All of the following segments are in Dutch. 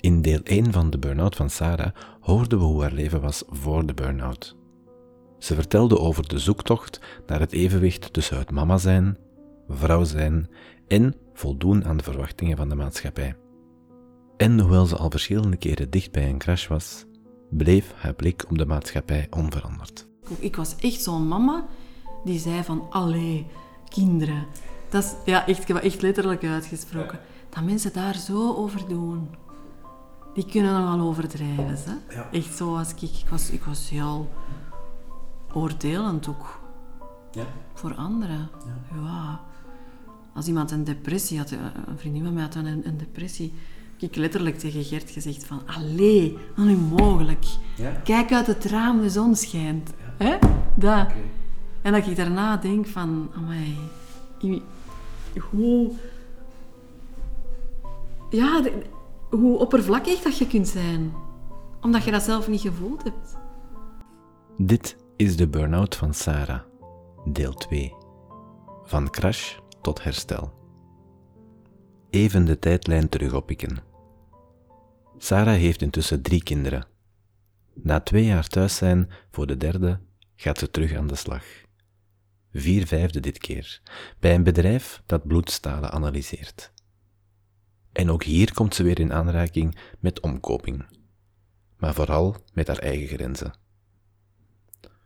In deel 1 van de burn-out van Sarah hoorden we hoe haar leven was voor de burn-out. Ze vertelde over de zoektocht naar het evenwicht tussen het mama zijn, vrouw zijn en voldoen aan de verwachtingen van de maatschappij. En hoewel ze al verschillende keren dicht bij een crash was, bleef haar blik op de maatschappij onveranderd. Ik was echt zo'n mama die zei van, allee, kinderen. Dat is, ja, echt, ik heb het echt letterlijk uitgesproken. Dat mensen daar zo over doen. Die kunnen nogal overdrijven. Hè? Ja. Echt zo als ik, ik was, ik was heel oordelend ook Ja. voor anderen. Ja. Als iemand een depressie had, eh, een vriendin van mij had een, een depressie, heb ik letterlijk tegen Gert gezegd van, allee, onmogelijk. Ja. Kijk uit het raam, de zon schijnt. Hè? Dat. En dat ik daarna denk van, amai, hoe... Ja, de- hoe oppervlakkig dat je kunt zijn. Omdat je dat zelf niet gevoeld hebt. Dit is de burn-out van Sarah, deel 2. Van crash tot herstel. Even de tijdlijn terug oppikken. Sarah heeft intussen drie kinderen. Na twee jaar thuis zijn voor de derde gaat ze terug aan de slag. Vier vijfde dit keer, bij een bedrijf dat bloedstalen analyseert. En ook hier komt ze weer in aanraking met omkoping, maar vooral met haar eigen grenzen.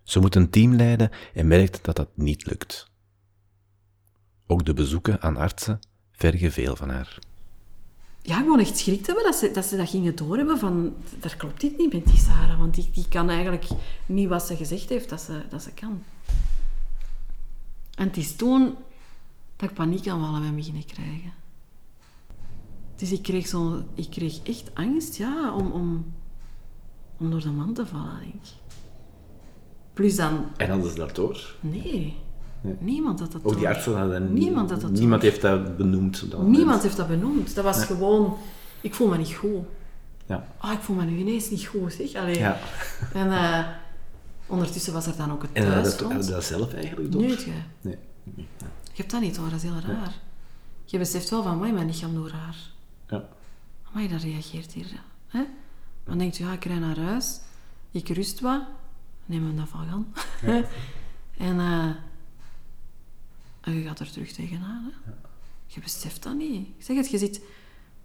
Ze moet een team leiden en merkt dat dat niet lukt. Ook de bezoeken aan artsen vergen veel van haar. Ja, gewoon echt schrik hebben dat ze, dat dat gingen doorhebben van... Daar klopt iets niet met die Sarah, want die, die kan eigenlijk niet wat ze gezegd heeft dat ze, dat ze kan. En het is toen dat ik paniekaanvallen ben beginnen krijgen. Dus ik kreeg, zo, ik kreeg echt angst, ja, om, om, om door de man te vallen, denk ik. Plus dan... En hadden ze dat door? Nee, niemand had dat Ook die door. artsen hadden Niemand had dat Niemand door. heeft dat benoemd. dat Niemand heeft dat benoemd. Dat was gewoon... Ik voel me niet goed. Ja. Ah, ik voel me nu ineens niet goed, zeg. Allee. ja. En eh, ondertussen was er dan ook het En hadden dat, dat zelf eigenlijk door? Nee, je, Nee. je hebt dat niet hoor, dat is heel raar. Je beseft wel van, mij mijn lichaam doet raar. Maar dat reageert hier. Hè? Dan denkt je, ja, ik rij naar huis, ik rust wat, neem een Navalgan. en, eh, en je gaat er terug tegenaan. Hè? Je beseft dat niet. Ik zeg het, je zit,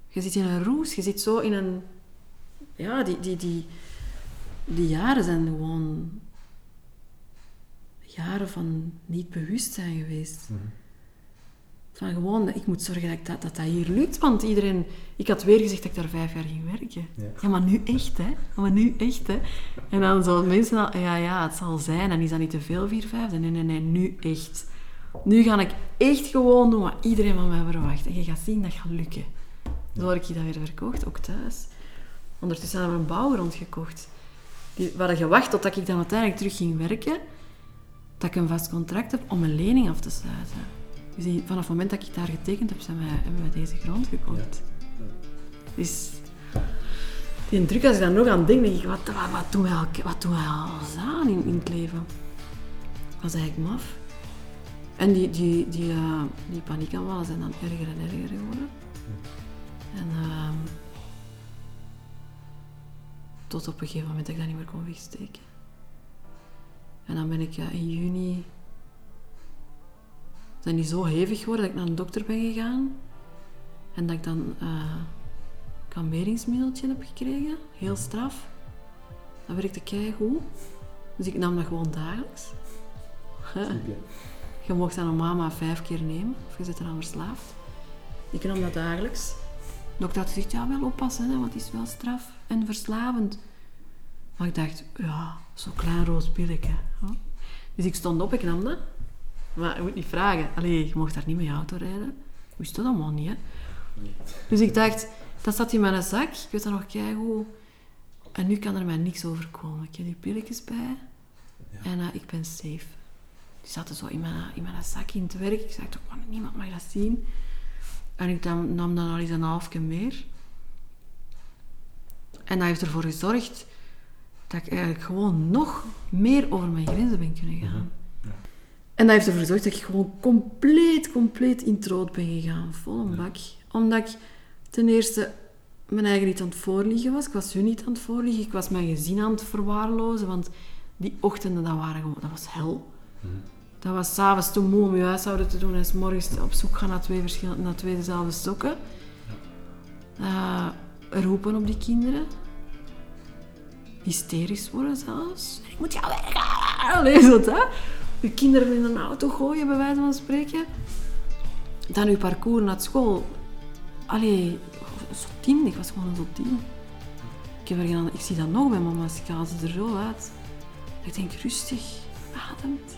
je zit in een roes, je zit zo in een... Ja, die, die, die, die jaren zijn gewoon jaren van niet bewustzijn geweest. Van gewoon, ik moet zorgen dat, ik dat, dat dat hier lukt. Want iedereen... Ik had weer gezegd dat ik daar vijf jaar ging werken. Ja, maar nu echt, hè. Maar nu echt, hè. En dan zo mensen al... Ja, ja, het zal zijn. En is dat niet te veel, vier, vijf? Nee, nee, nee, nu echt. Nu ga ik echt gewoon doen wat iedereen van mij verwacht. En je gaat zien dat gaat lukken. Zo heb ik je dat weer verkocht, ook thuis. Ondertussen hebben we een bouwgrond gekocht. Die, je gewacht totdat ik dan uiteindelijk terug ging werken, dat ik een vast contract heb om een lening af te sluiten. Dus vanaf het moment dat ik daar getekend heb, zijn wij, hebben deze grond gekocht. Dus die druk, als ik daar nog aan denk, denk ik, wat, wat, wat doen wij al, wat doen wij al aan in, in het leven? Dat is eigenlijk maf. En die, die, die, eh, die paniekaanvallen zijn dan erger en erger geworden. En ehm, tot op een gegeven moment dat ik dat niet meer kon wegsteken. En dan ben ik ja, in juni... Zijn die zo hevig geworden dat ik naar een dokter ben gegaan. En dat ik dan eh, een kalmeringsmiddeltje heb gekregen. Heel straf. Dat werkte keigoed. Dus ik nam dat gewoon dagelijks. Je mocht dat normaal maar vijf keer nemen. Of je zit eraan verslaafd. Ik nam dat dagelijks. De dokter had gezegd, ja, wel oppassen, hè, want het is wel straf en verslavend. Maar ik dacht, ja, zo'n klein rood pilletje. Dus ik stond op, ik nam dat. Maar je moet niet vragen. Allee, je mocht daar niet met je auto rijden. Ik wist dat allemaal niet, hè. Dus ik dacht, dat zat in mijn zak. Ik weet dat nog keigoed. En nu kan er mij niks overkomen. Ik heb die pilletjes bij. En eh, ik ben safe. Die zaten zo in mijn, in mijn zak in het werk. Ik dacht, oh, niemand mag dat zien. En ik nam, nam dan al eens een halfje meer. En dat heeft ervoor gezorgd dat ik eigenlijk gewoon nog meer over mijn grenzen ben kunnen gaan. En dat heeft ervoor gezorgd dat ik gewoon compleet, compleet in het rood ben gegaan. Vol een bak. Omdat ik ten eerste mijn eigen niet aan het voorliegen was. Ik was hun niet aan het voorliegen. Ik was mijn gezin aan het verwaarlozen. Want die ochtenden, dat, waren gewoon, dat was hel. Dat was s'avonds te moe om je huishouden te doen. En 's morgens op zoek gaan naar twee, verschillende, naar twee dezelfde sokken. Eh, roepen op die kinderen. Hysterisch worden zelfs. Ik moet jou weg. Allee, zo dat. Je kinderen in een auto gooien, bij wijze van spreken. Dan uw parcours naar school. Allee, zo tien. Ik was gewoon een zo tien. Ik, heb er geen, ik zie dat nog bij mama's. Ik haal ze er zo uit. Ik denk rustig, ademt.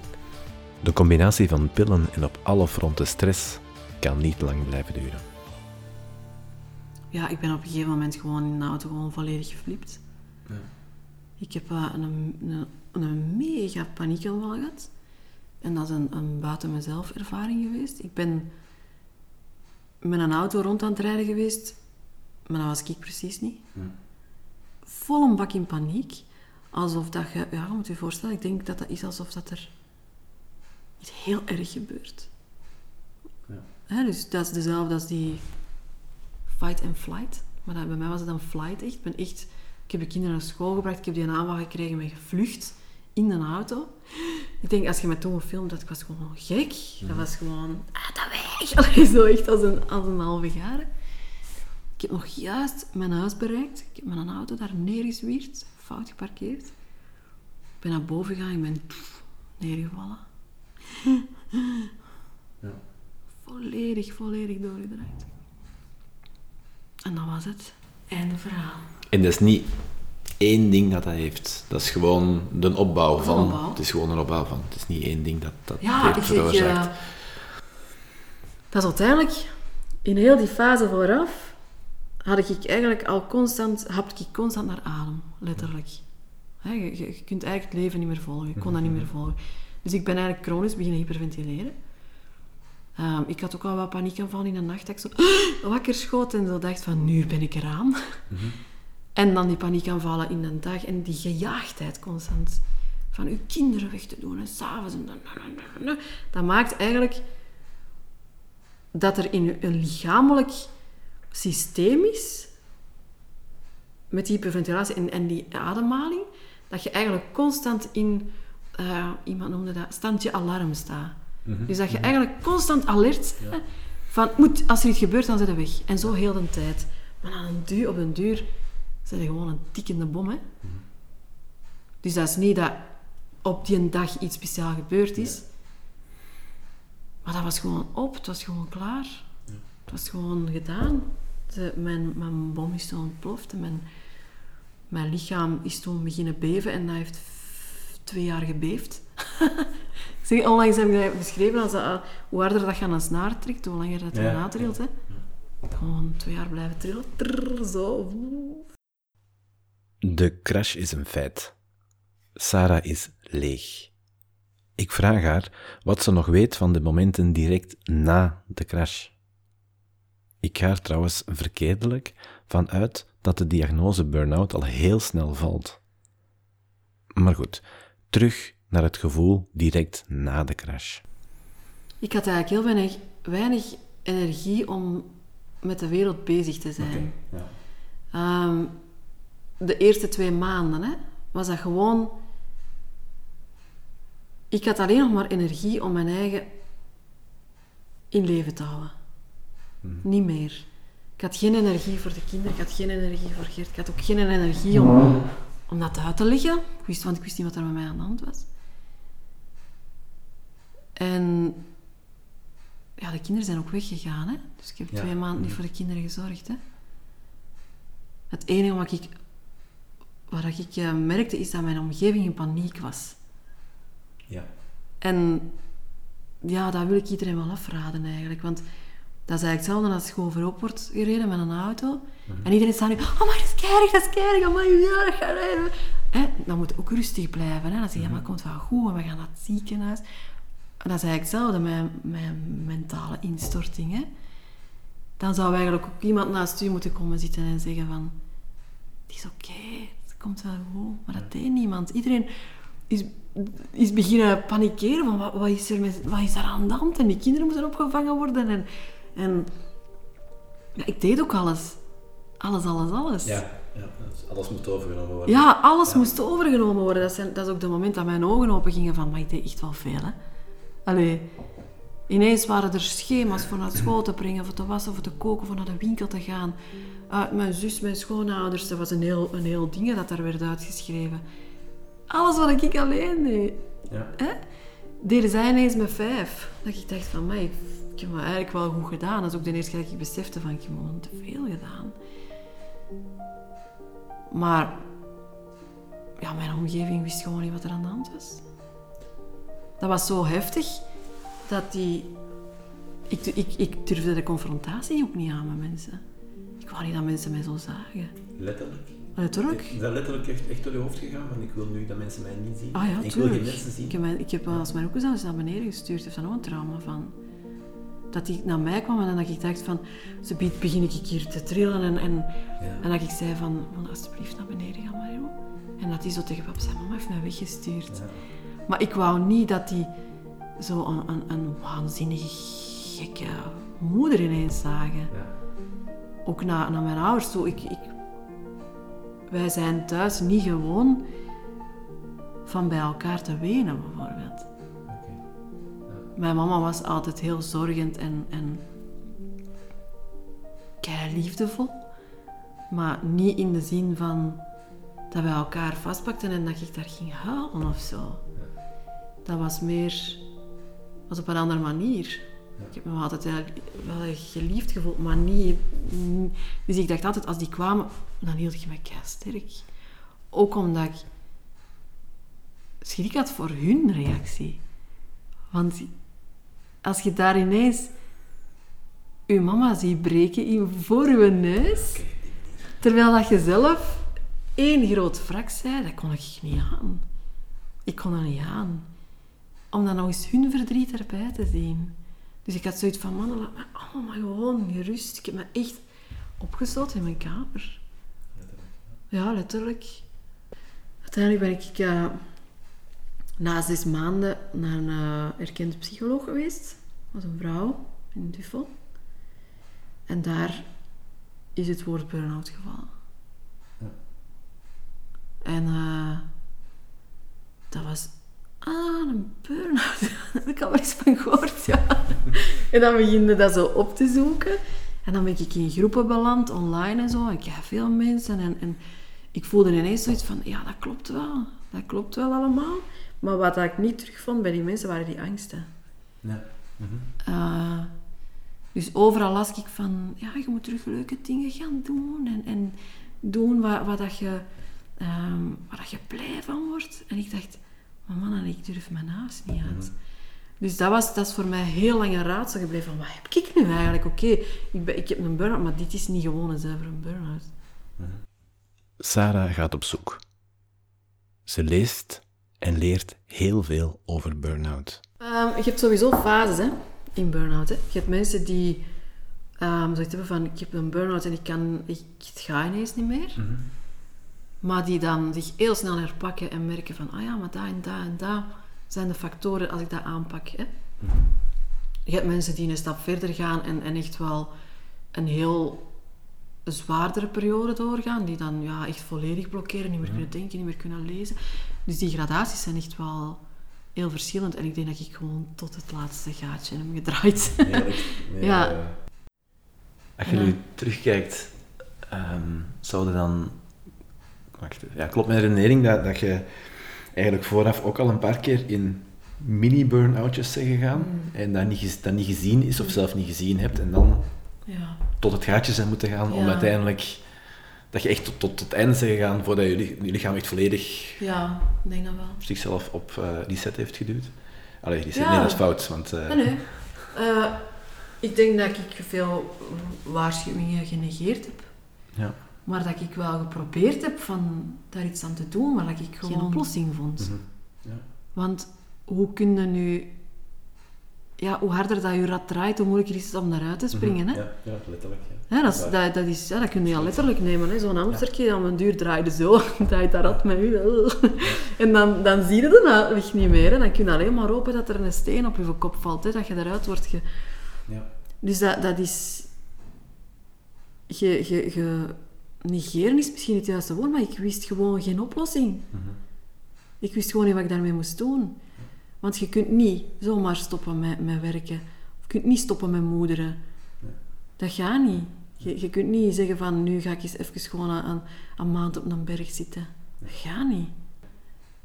De combinatie van pillen en op alle fronten stress kan niet lang blijven duren. Ja, ik ben op een gegeven moment gewoon in de auto gewoon volledig geflipt. Ja. Ik heb eh, een, een, een mega paniekaanval gehad. En dat is een, een buiten mezelf ervaring geweest. Ik ben met een auto rond aan het rijden geweest, maar dat was ik precies niet. Vol een bak in paniek. Alsof dat je, ja, moet je voorstellen, ik denk dat dat is alsof dat er iets heel erg gebeurt. Ja. Dus dat is dezelfde als die fight and flight. Maar dat, bij mij was het dan flight echt. Ik, ben echt. ik heb de kinderen naar school gebracht, ik heb die een aanval gekregen met gevlucht in een auto. Ik denk, als je me toen gefilmd had, ik was gewoon gek. Dat was gewoon, ah, dat weg. Allee, zo echt als een, als een halve jaar. Ik heb nog juist mijn huis bereikt. Ik heb mijn auto daar neergezwierd, fout geparkeerd. Ik ben naar boven gegaan, ik ben pff, neergevallen. Ja. Volledig, volledig doorgedraaid. En dat was het. Einde verhaal. En dat is niet één ding dat hij heeft. Dat is gewoon de opbouw van. opbouw. Het is gewoon een opbouw van. Het is niet één ding dat dat Ja, heeft veroorzaakt. eh, dat is uiteindelijk, in heel die fase vooraf, had ik eigenlijk al constant, hapte ik constant naar adem, letterlijk. Je, kunt eigenlijk het leven niet meer volgen, ik kon dat niet meer volgen. Dus ik ben eigenlijk chronisch beginnen hyperventileren. Ehm, ik had ook al wat paniekaanvallen in de nacht, dat ik zo wakker schoot en zo dacht van, nu ben ik eraan. En dan die paniekaanvallen in de dag en die gejaagdheid constant. Van uw kinderen weg te doen en s'avonds. en dan- Dat maakt eigenlijk dat er in een lichamelijk systeem is, met die hyperventilatie en, en die ademhaling, dat je eigenlijk constant in, eh, iemand noemde dat, standje alarm staat. Dus dat je eigenlijk constant alert van, moet, als er iets gebeurt, dan zit je weg. En zo heel de tijd. Maar aan een duur, op een duur zijn gewoon een tikkende bom. Hè? Dus dat is niet dat op die dag iets speciaal gebeurd is. Maar dat was gewoon op, het was gewoon klaar. Het was gewoon gedaan. De- mijn, mijn bom is toen ontploft en mijn, mijn lichaam is toen beginnen beven en dat heeft twee jaar gebeefd. zeg, onlangs heb ik dat beschreven als eh, hoe harder dat je aan een snaar trekt, hoe langer dat je Ja. natrilt. Hè. Gewoon twee jaar blijven trillen. Trrr, zo. De crash is een feit. Sarah is leeg. Ik vraag haar wat ze nog weet van de momenten direct na de crash. Ik ga er trouwens verkeerdelijk van uit dat de diagnose burn-out al heel snel valt. Maar goed, terug naar het gevoel direct na de crash. Ik had eigenlijk heel weinig, weinig energie om met de wereld bezig te zijn. ja. Ehm, de eerste twee maanden hè, was dat gewoon. Ik had alleen nog maar energie om mijn eigen in leven te houden. Niet meer. Ik had geen energie voor de kinderen, ik had geen energie voor Geert, ik had ook geen energie om, om dat uit te leggen. Ik wist, want ik wist niet wat er met mij aan de hand was. En ja, de kinderen zijn ook weggegaan. Hè? Dus ik heb Ja. twee maanden niet voor de kinderen gezorgd. Hè? Het enige wat ik, waar ik eh, merkte, is dat mijn omgeving in paniek was. Ja. En ja, dat wil ik iedereen wel afraden eigenlijk. Want dat is eigenlijk hetzelfde als gewoon voorop wordt gereden met een auto. En iedereen staat nu, oh maar dat is keihard, dat is keihard, oh maar ja, dat gaat rijden. Hè? Dan moet je ook rustig blijven. Hè? Dan zeg je, ja, maar het komt wel goed en we gaan naar het ziekenhuis. En dat is eigenlijk hetzelfde met mijn mentale instorting. Hè? Dan zou eigenlijk ook iemand naast u moeten komen zitten en zeggen van... Het is oké, komt wel goed. Maar dat deed niemand. Iedereen is, is beginnen panikeren van wat, wat, is er met, wat is er aan de hand? En die kinderen moeten opgevangen worden. En, en ja, ik deed ook alles. alles, alles, alles. Ja, ja alles moet overgenomen worden. Ja, alles moest overgenomen worden. Dat, zijn, dat is ook de moment dat mijn ogen open gingen van, maar ik deed echt wel veel, hè. Allee, ineens waren er schema's voor naar school te brengen, voor te wassen, voor te koken, voor naar de winkel te gaan. Uh, mijn zus, mijn schoonouders, dat was een heel, een heel ding dat daar werd uitgeschreven. Alles wat ik alleen deed. Ja. Hè? Deden zij ineens met vijf. Dat ik dacht van, mij, ik heb me eigenlijk wel goed gedaan. Dat is ook de eerste keer dat ik besefte van, ik heb gewoon te veel gedaan. Maar ja, mijn omgeving wist gewoon niet wat er aan de hand was. Dat was zo heftig dat die... Ik, ik, ik durfde de confrontatie ook niet aan met mensen. Ik wou niet dat mensen mij zo zagen. Letterlijk? Letterlijk. Is dat letterlijk echt, echt door je hoofd gegaan? Van ik wil nu dat mensen mij niet zien. Ah ja, ik tuurlijk. wil geen mensen zien. Ik heb, mijn, ik heb als mijn ook eens naar beneden gestuurd. heeft daar ook een trauma van. Dat hij naar mij kwam en dat ik dacht van... Ze begin ik hier te trillen en, en, en dat ik zei van... Alsjeblieft naar beneden gaan, Mario. En dat hij zo tegen pap zei, mama heeft mij weggestuurd. Maar ik wou niet dat hij zo een, een, een waanzinnige, gekke moeder ineens zagen. Ja. Ook naar, naar mijn ouders toe. Ik, ik, wij zijn thuis niet gewoon van bij elkaar te wenen, bijvoorbeeld. Mijn mama was altijd heel zorgend en, en kei liefdevol. Maar niet in de zin van dat wij elkaar vastpakten en dat ik daar ging huilen of zo. Dat was meer was op een andere manier. Ik heb me altijd wel geliefd gevoeld, maar niet, Dus ik dacht altijd, als die kwamen, dan hield ik me sterk. Ook omdat ik schrik had voor hun reactie. Want als je daar ineens je mama ziet breken voor je neus, terwijl dat je zelf één groot wrak zei, dat kon ik niet aan. Ik kon dat niet aan. Om dan nog eens hun verdriet erbij te zien. Dus ik had zoiets van, mannen, laat me allemaal gewoon gerust. Ik heb me echt opgesloten in mijn kamer. Ja, letterlijk. Uiteindelijk ben ik uh, na zes maanden naar een uh, erkende psycholoog geweest. Dat was een vrouw in Duffel. En daar is het woord burn-out gevallen. Ja. En uh, dat was ah, een burn-out. Daar heb ik al wel eens van gehoord, ja. En dan begin je dat zo op te zoeken. En dan ben ik in groepen beland, online en zo. Ik heb veel mensen. En, en ik voelde ineens zoiets van, ja, dat klopt wel. Dat klopt wel allemaal. Maar wat ik niet terugvond bij die mensen, waren die angsten. Ja. Mhm. Eh, dus overal las ik van, ja, je moet terug leuke dingen gaan doen. En, en doen wat, wat, dat je, um, waar dat je blij van wordt. En ik dacht, maar man, ik durf mijn naast niet uit. Mhm. Dus dat, was, dat is voor mij heel lang een raadsel gebleven. Van, wat heb ik nu eigenlijk? Oké, ik, ik heb een burn-out, maar dit is niet gewoon een zuiver een burn-out. Mhm. Sarah gaat op zoek. Ze leest en leert heel veel over burn-out. Um, je hebt sowieso fases hè, in burn-out. Hè. Je hebt mensen die um, zoiets hebben van, ik heb een burn-out en ik, kan, ik, het gaat ineens niet meer. Mhm. Maar die dan zich heel snel herpakken en merken van, ah ja, maar dat en dat en dat zijn de factoren als ik dat aanpak. Hè. Je hebt mensen die een stap verder gaan en, en echt wel een heel zwaardere periode doorgaan, die dan ja, echt volledig blokkeren, niet meer kunnen denken, niet meer kunnen lezen. Dus die gradaties zijn echt wel heel verschillend. En ik denk dat ik gewoon tot het laatste gaatje heb gedraaid. ja. Als je nu terugkijkt, um, zou dan wacht, ja, klopt mijn redenering dat, dat je eigenlijk vooraf ook al een paar keer in mini-burn-outjes zijn gegaan mm. en dat niet, dat niet gezien is of zelf niet gezien hebt en dan ja. tot het gaatje zijn moeten gaan om uiteindelijk dat je echt tot, tot het einde zijn gegaan voordat je, je lichaam echt volledig ja, denk dat wel. zichzelf op uh, die set heeft geduwd. Allee, die set, ja. nee, dat is fout. Want, uh... nee, nee. Uh, ik denk dat ik veel waarschuwingen genegeerd heb. Ja. Maar dat ik wel geprobeerd heb van daar iets aan te doen, maar dat ik geen oplossing vond. Mhm. ja. Want hoe kun je nu... Ja, hoe harder dat je rat draait, hoe moeilijker is het om eruit te springen. hè? Ja, ja, letterlijk. Ja. dat, is, dat, dat, is, ja, dat kun je al letterlijk nemen. Zo'n hamstertje, aan een duur draaide zo, draait dat rat met u. En dan, dan zie je de weg niet meer. Hè. Dan kun je alleen maar hopen dat er een steen op je kop valt, hè, dat je eruit wordt ge... Ja. Dus dat, dat is... Je, je, je, negeren is misschien het juiste woord, maar ik wist gewoon geen oplossing. Ik wist gewoon niet wat ik daarmee moest doen. Want je kunt niet zomaar stoppen met, met werken. Of je kunt niet stoppen met moederen. Dat gaat niet. Je, je kunt niet zeggen van nu ga ik eens even gewoon een, een maand op een berg zitten. Dat gaat niet.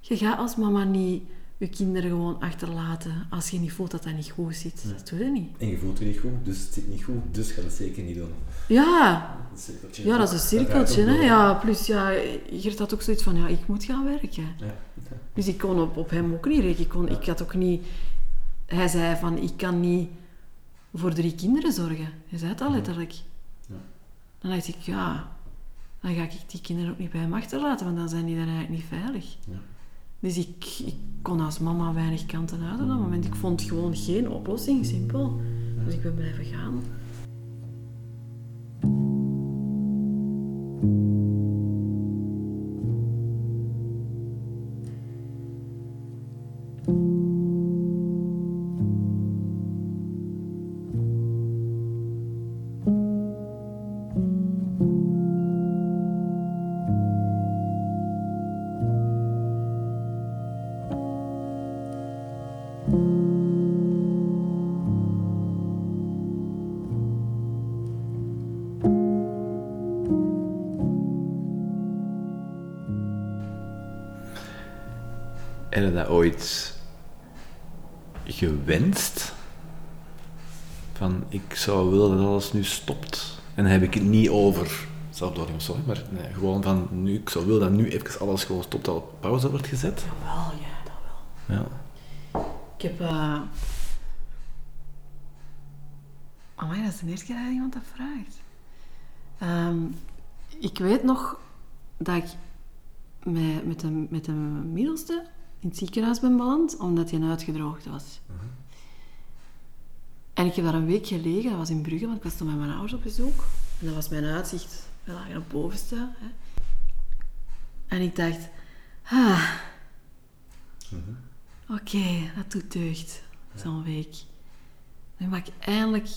Je gaat als mama niet je kinderen gewoon achterlaten als je niet voelt dat dat niet goed zit. Dat doe je niet. En je voelt je niet goed, dus het zit niet goed, dus ga dat zeker niet doen. Ja, Een cirkeltje. ja dat is een cirkeltje. Hè? Ja, plus ja, Gert had ook zoiets van, ja, ik moet gaan werken. Ja. Dus ik kon op, op hem ook niet rekenen. Ik, kon, ik had ook niet... Hij zei van, ik kan niet voor drie kinderen zorgen. Hij zei het al letterlijk. Ja. Dan dacht ik, ja, dan ga ik die kinderen ook niet bij hem achterlaten, want dan zijn die dan eigenlijk niet veilig. Dus ik, ik kon als mama weinig kanten uit op dat moment. Ik vond gewoon geen oplossing, simpel. Dus ik ben blijven gaan. Je dat ooit gewenst? Van, ik zou willen dat alles nu stopt. En dan heb ik het niet over zelfdoding of zo, maar nee, gewoon van, nu, ik zou willen dat nu even alles gewoon stopt, dat op pauze wordt gezet. Jawel, ja, dat wel. Ja. Ik heb... eh Amai, dat is de eerste keer dat iemand dat vraagt. Ehm, ik weet nog dat ik met, met, de, met de middelste in het ziekenhuis ben beland, omdat hij uitgedroogd was. En ik heb daar een week gelegen, dat was in Brugge, want ik was toen met mijn ouders op bezoek. En dat was mijn uitzicht, we lagen op bovenste. Hè. En ik dacht, ah, oké, dat doet deugd, zo'n week. Nu mag ik eindelijk,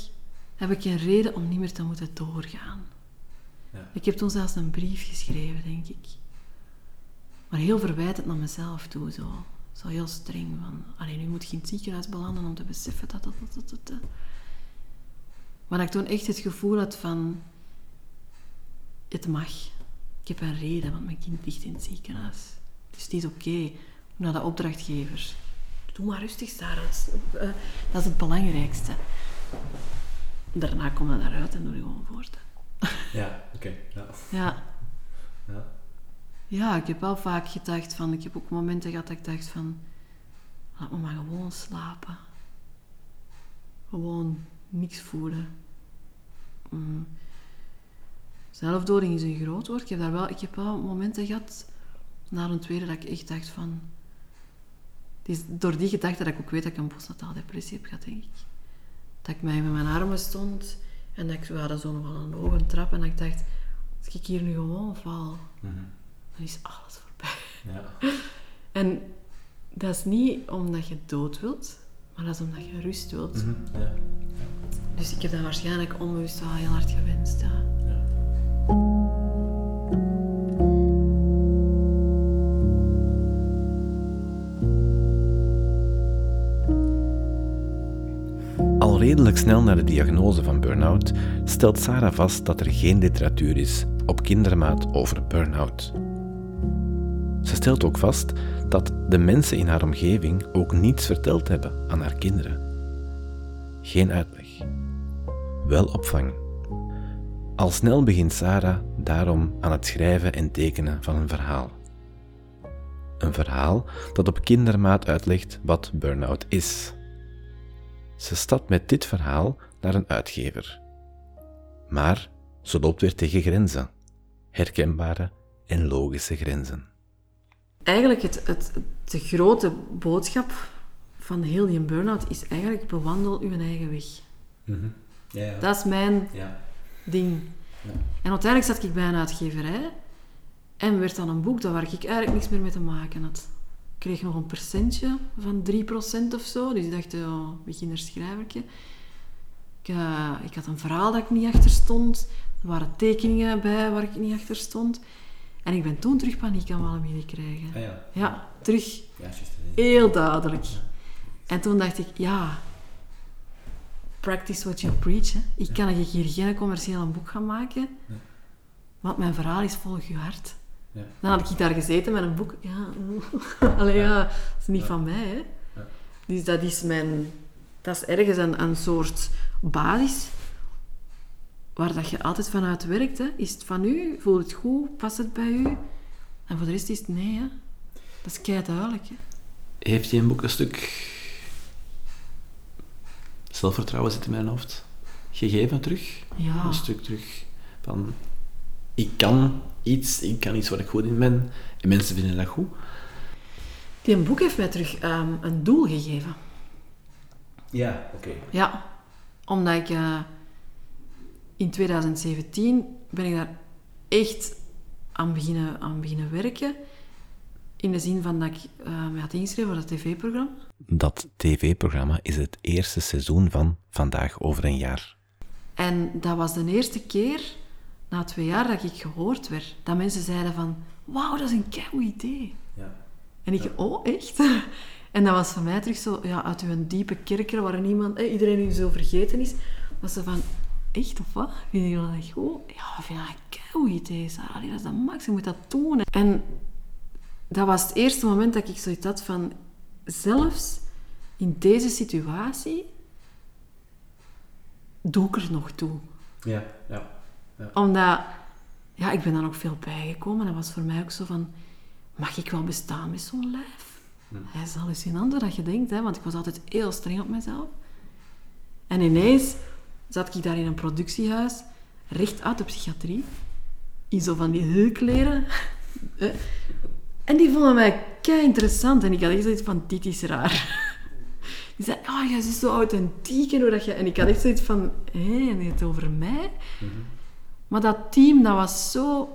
heb ik een reden om niet meer te moeten doorgaan. Ja. Ik heb toen zelfs een brief geschreven, denk ik. Maar heel verwijtend naar mezelf toe, zo. Zo heel streng van, alleen nu moet je in het ziekenhuis belanden om te beseffen dat dat, dat, dat, dat. Maar dat ik toen echt het gevoel had van, het mag. Ik heb een reden, want mijn kind ligt in het ziekenhuis. Dus het is oké. Naar de opdrachtgevers. Doe maar rustig, Sarah. Dat is, eh, het belangrijkste. Daarna kom je daaruit en doe je gewoon voort. Ja, oké. Ja. Ja. Ja. Ja, ik heb wel vaak gedacht van... Ik heb ook momenten gehad dat ik dacht van... Laat me maar gewoon slapen. Gewoon niks voelen. Mm. Zelfdoding is een groot woord. Ik heb, daar wel, ik heb wel momenten gehad... Na een tweede dat ik echt dacht van... Door die gedachte dat ik ook weet dat ik een postnataal depressie heb gehad, denk ik. Dat ik mij met mijn armen stond... En dat ik, we hadden zo nog wel een hoge trap. En dat ik dacht... Als ik hier nu gewoon val... Mhm. Dan is alles voorbij. Ja. En dat is niet omdat je dood wilt, maar dat is omdat je rust wilt. Mhm. Ja. Dus ik heb dat waarschijnlijk onbewust wel heel hard gewenst. Ja. Ja. Al redelijk snel na de diagnose van burn-out stelt Sarah vast dat er geen literatuur is op kindermaat over burn-out. Ze stelt ook vast dat de mensen in haar omgeving ook niets verteld hebben aan haar kinderen. Geen uitleg. Wel opvang. Al snel begint Sarah daarom aan het schrijven en tekenen van een verhaal. Een verhaal dat op kindermaat uitlegt wat burn-out is. Ze stapt met dit verhaal naar een uitgever. Maar ze loopt weer tegen grenzen. Herkenbare en logische grenzen. Eigenlijk het, het, de grote boodschap van heel die burn-out is eigenlijk bewandel uw eigen weg. Ja, ja. Dat is mijn ja. ding. En uiteindelijk zat ik bij een uitgeverij en werd dan een boek dat waar ik eigenlijk niks meer mee te maken had. Ik kreeg nog een percentje van 3% of zo, dus ik dacht, beginnerschrijvertje. Ik, eh, ik had een verhaal dat ik niet achter stond. Er waren tekeningen bij waar ik niet achter stond. En ik ben toen terug paniek beginnen krijgen. Ah, ja. Ja, terug Ja, heel duidelijk. En toen dacht ik, ja, practice what you preach. Hè. Ik kan hier geen commerciële boek gaan maken, want mijn verhaal is volg je hart. Ja. Dan had ik daar gezeten met een boek. Ja, Allee, ja, dat is niet van mij. Hè. Ja. Dus dat is mijn... Dat is ergens een, een soort basis waar dat je altijd vanuit werkt. Hè. Is het van u? Voelt het goed? Past het bij u? En voor de rest is het nee. Hè. Dat is kei duidelijk. Hè. Heeft hij een boek een stuk zelfvertrouwen zit in mijn hoofd gegeven terug? Ja. Een stuk terug van ik kan iets, ik kan iets waar ik goed in ben en mensen vinden dat goed. Die boek heeft mij terug ehm, een doel gegeven. Ja, oké. Ja, omdat ik eh, in 2017 ben ik daar echt aan beginnen, aan beginnen werken. In de zin van dat ik eh, me had ingeschreven voor dat tv-programma. Dat tv-programma is het eerste seizoen van Vandaag over een jaar. En dat was de eerste keer, na twee jaar, dat ik gehoord werd. Dat mensen zeiden van, wauw, dat is een kei idee. Ja. En ik, oh, echt? En dat was voor mij terug zo, ja, uit uw diepe kerker, waar niemand, eh, iedereen u zo vergeten is. Was ze van, echt of wat? Vind je dat goed? Ja, ik vind dat een keigoed idee, Sarah. Allee, Dat is dat max, je moet dat doen. En dat was het eerste moment dat ik zoiets had van, zelfs in deze situatie, doe ik er nog toe. Ja, ja. Omdat, ja, ik ben daar nog veel bijgekomen. Dat was voor mij ook zo van, mag ik wel bestaan met zo'n lijf? Hij is hallucinant dat je denkt, hè, want ik was altijd heel streng op mezelf. En ineens zat ik daar in een productiehuis, recht uit de psychiatrie, in zo van die heulkleren. Eh, en die vonden mij kei interessant. En ik had echt zoiets van, dit is raar. Die zei, oh, jij is zo authentiek en hoe dat je... En ik had echt zoiets van, hé, en het over mij? Maar dat team, dat was zo...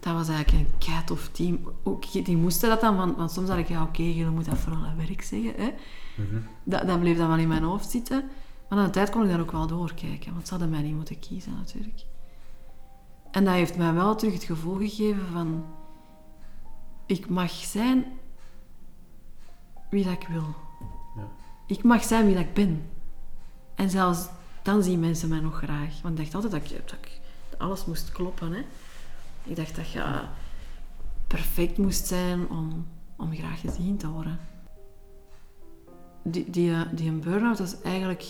Dat was eigenlijk een keitof team. Ook, die moesten dat dan, want, want soms dacht ik, ja oké, je moet dat vooral aan werk zeggen. Hè? Dat, dat bleef dan wel in mijn hoofd zitten. Maar aan de tijd kon ik daar ook wel doorkijken, want ze hadden mij niet moeten kiezen natuurlijk. En dat heeft mij wel terug het gevoel gegeven van... Ik mag zijn wie dat ik wil. Ja. Ik mag zijn wie dat ik ben. En zelfs dan zien mensen mij nog graag. Want ik dacht altijd dat, ik, dat, ik, dat alles moest kloppen. Hè? Ik dacht dat je perfect moest zijn om, om graag gezien te worden. Die, die, eh, die een burn-out was eigenlijk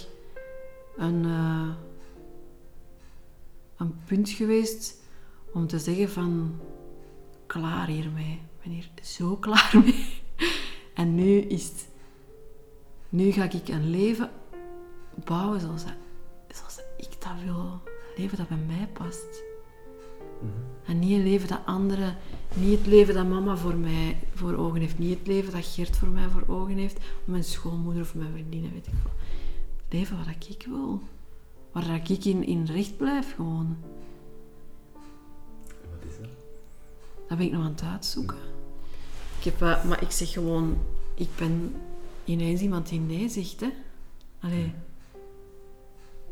een, eh, een punt geweest om te zeggen van klaar hiermee. Ik ben hier zo klaar mee. En nu is. Nu ga ik een leven bouwen zoals, zoals ik dat wil. Een leven dat bij mij past. En niet een leven dat anderen... Niet het leven dat mama voor mij voor ogen heeft. Niet het leven dat Gert voor mij voor ogen heeft. Of mijn schoonmoeder of mijn vriendinnen, weet ik wel. Het leven wat ik wil. Waar ik in, in recht blijf gewoon. Wat is dat? Dat ben ik nog aan het uitzoeken. Ik heb, eh, maar ik zeg gewoon, ik ben ineens iemand die nee zegt, hè. Allee.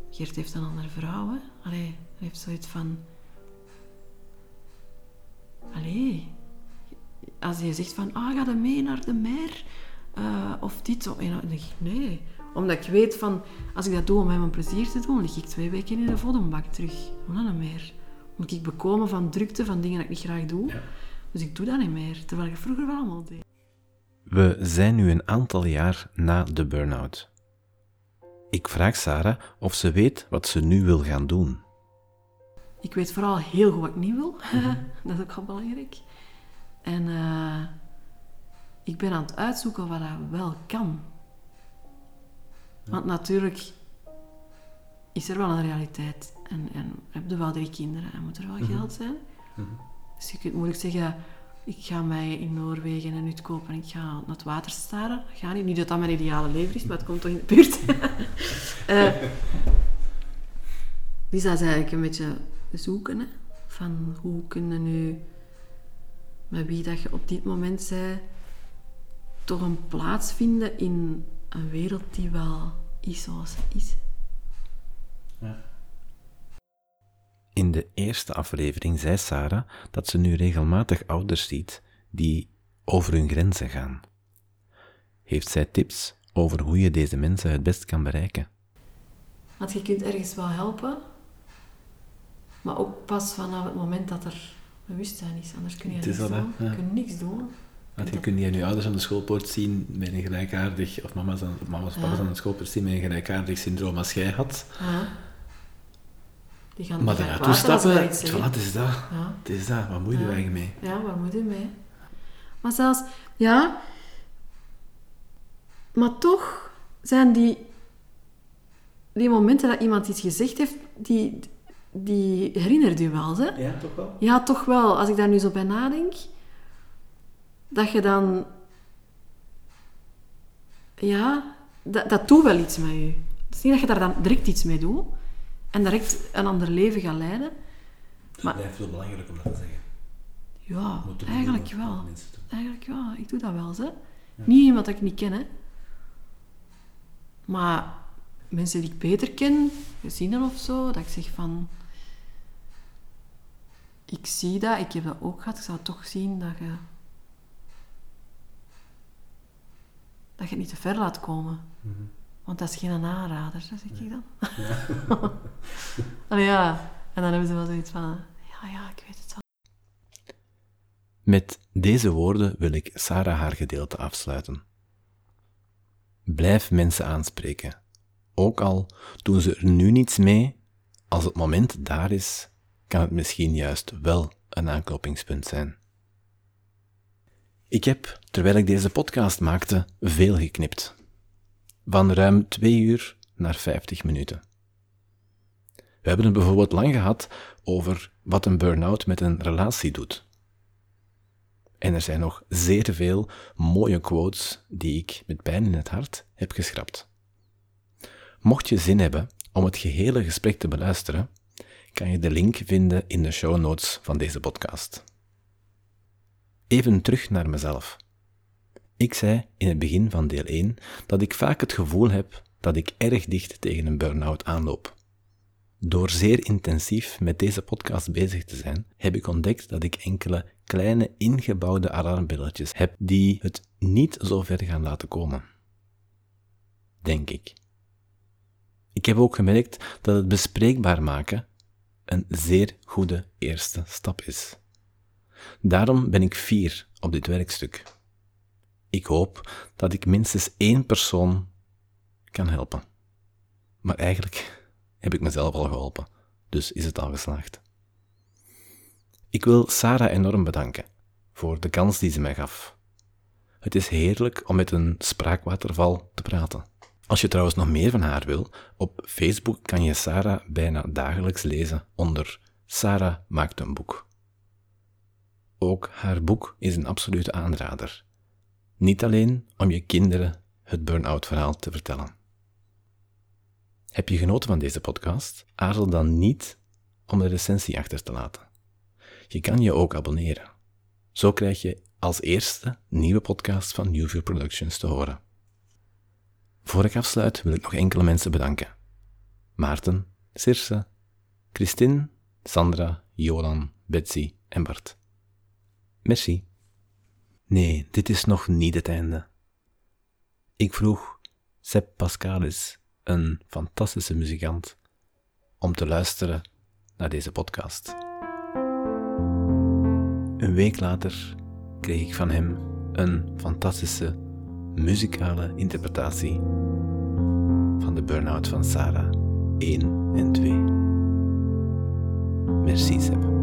Geert heeft een andere vrouw, hè. Allee, hij heeft zoiets van... Allee. Als je zegt van, ah, ga je mee naar de meer? Eh, of dit, of, en dan denk ik, nee. Omdat ik weet van, als ik dat doe om hem een plezier te doen, lig ik twee weken in de voddenbak terug. Hoe dan meer? Moet ik bekomen van drukte, van dingen dat ik niet graag doe. Ja. Dus ik doe dat niet meer, terwijl ik het vroeger wel allemaal deed. We zijn nu een aantal jaar na de burn-out. Ik vraag Sarah of ze weet wat ze nu wil gaan doen. Ik weet vooral heel goed wat ik niet wil. dat is ook wel belangrijk. En eh, ik ben aan het uitzoeken wat dat wel kan. Want natuurlijk is er wel een realiteit. En, en heb je wel drie kinderen en moet er wel geld zijn. Dus je kunt moeilijk zeggen, ik ga mij in Noorwegen een hut kopen en ik ga naar het water staren. Gaat niet. Niet dat dat mijn ideale leven is, maar het komt toch in de buurt. Eh, dus dat is eigenlijk een beetje zoeken. Hè? Van hoe kunnen nu, met wie dat je op dit moment bent, toch een plaats vinden in een wereld die wel is zoals ze is. Ja. In de eerste aflevering zei Sarah dat ze nu regelmatig ouders ziet die over hun grenzen gaan. Heeft zij tips over hoe je deze mensen het best kan bereiken? Want je kunt ergens wel helpen, maar ook pas vanaf het moment dat er bewustzijn is. Anders kun je niks dat, doen. Ja. Je kunt niks doen. Want je kunt niet aan je ouders aan de schoolpoort zien met een gelijkaardig, of mama's, aan, of mama's papa's aan de schoolpoort zien met een gelijkaardig syndroom als jij had. Ja. Die gaan, Maar die gaan daarnaartoe kwaad als wij stappen, iets het, zeggen. voilà, het is dat. Ja. Het is dat, wat moet je er eigenlijk mee? Ja, waar moet je mee? Maar zelfs, ja, maar toch zijn die, die momenten dat iemand iets gezegd heeft, die, die herinnert je wel, hè? Ja, toch wel? Ja, toch wel. Als ik daar nu zo bij nadenk, dat je dan, ja, dat, dat doet wel iets met je. Het is niet dat je daar dan direct iets mee doet en direct een ander leven gaat leiden. Maar- het blijft wel belangrijk om dat te zeggen. Ja, eigenlijk wel. Eigenlijk wel. Ik doe dat wel, hè. Niet iemand dat ik niet ken, hè. Maar mensen die ik beter ken, gezinnen of zo, dat ik zeg van... Ik zie dat, ik heb dat ook gehad. Ik zou toch zien dat je... Dat je het niet te ver laat komen. Mhm. Want dat is geen aanrader, dat zeg ik dan. Allee, ja. En dan hebben ze wel zoiets van... Ja, ja, ik weet het wel. Met deze woorden wil ik Sarah haar gedeelte afsluiten. Blijf mensen aanspreken. Ook al doen ze er nu niets mee, als het moment daar is, kan het misschien juist wel een aanknopingspunt zijn. Ik heb, terwijl ik deze podcast maakte, veel geknipt. Van ruim twee uur naar vijftig minuten. We hebben het bijvoorbeeld lang gehad over wat een burn-out met een relatie doet. En er zijn nog zeer veel mooie quotes die ik met pijn in het hart heb geschrapt. Mocht je zin hebben om het gehele gesprek te beluisteren, kan je de link vinden in de show notes van deze podcast. Even terug naar mezelf. Ik zei in het begin van deel 1 dat ik vaak het gevoel heb dat ik erg dicht tegen een burn-out aanloop. Door zeer intensief met deze podcast bezig te zijn, heb ik ontdekt dat ik enkele kleine ingebouwde alarmbelletjes heb die het niet zo ver gaan laten komen. Denk ik. Ik heb ook gemerkt dat het bespreekbaar maken een zeer goede eerste stap is. Daarom ben ik fier op dit werkstuk. Ik hoop dat ik minstens één persoon kan helpen. Maar eigenlijk heb ik mezelf al geholpen, dus is het al geslaagd. Ik wil Sarah enorm bedanken voor de kans die ze mij gaf. Het is heerlijk om met een spraakwaterval te praten. Als je trouwens nog meer van haar wil, op Facebook kan je Sarah bijna dagelijks lezen onder Sarah maakt een boek. Ook haar boek is een absolute aanrader. Niet alleen om je kinderen het burn-out verhaal te vertellen. Heb je genoten van deze podcast? Aarzel dan niet om een recensie achter te laten. Je kan je ook abonneren. Zo krijg je als eerste nieuwe podcast van Newview Productions te horen. Voor ik afsluit wil ik nog enkele mensen bedanken. Maarten, Circe, Christine, Sandra, Jolan, Betsy en Bart. Merci. Nee, dit is nog niet het einde. Ik vroeg Sepp Pascalis, een fantastische muzikant, om te luisteren naar deze podcast. Een week later kreeg ik van hem een fantastische muzikale interpretatie van de burn-out van Sarah 1 en 2. Merci, Sepp.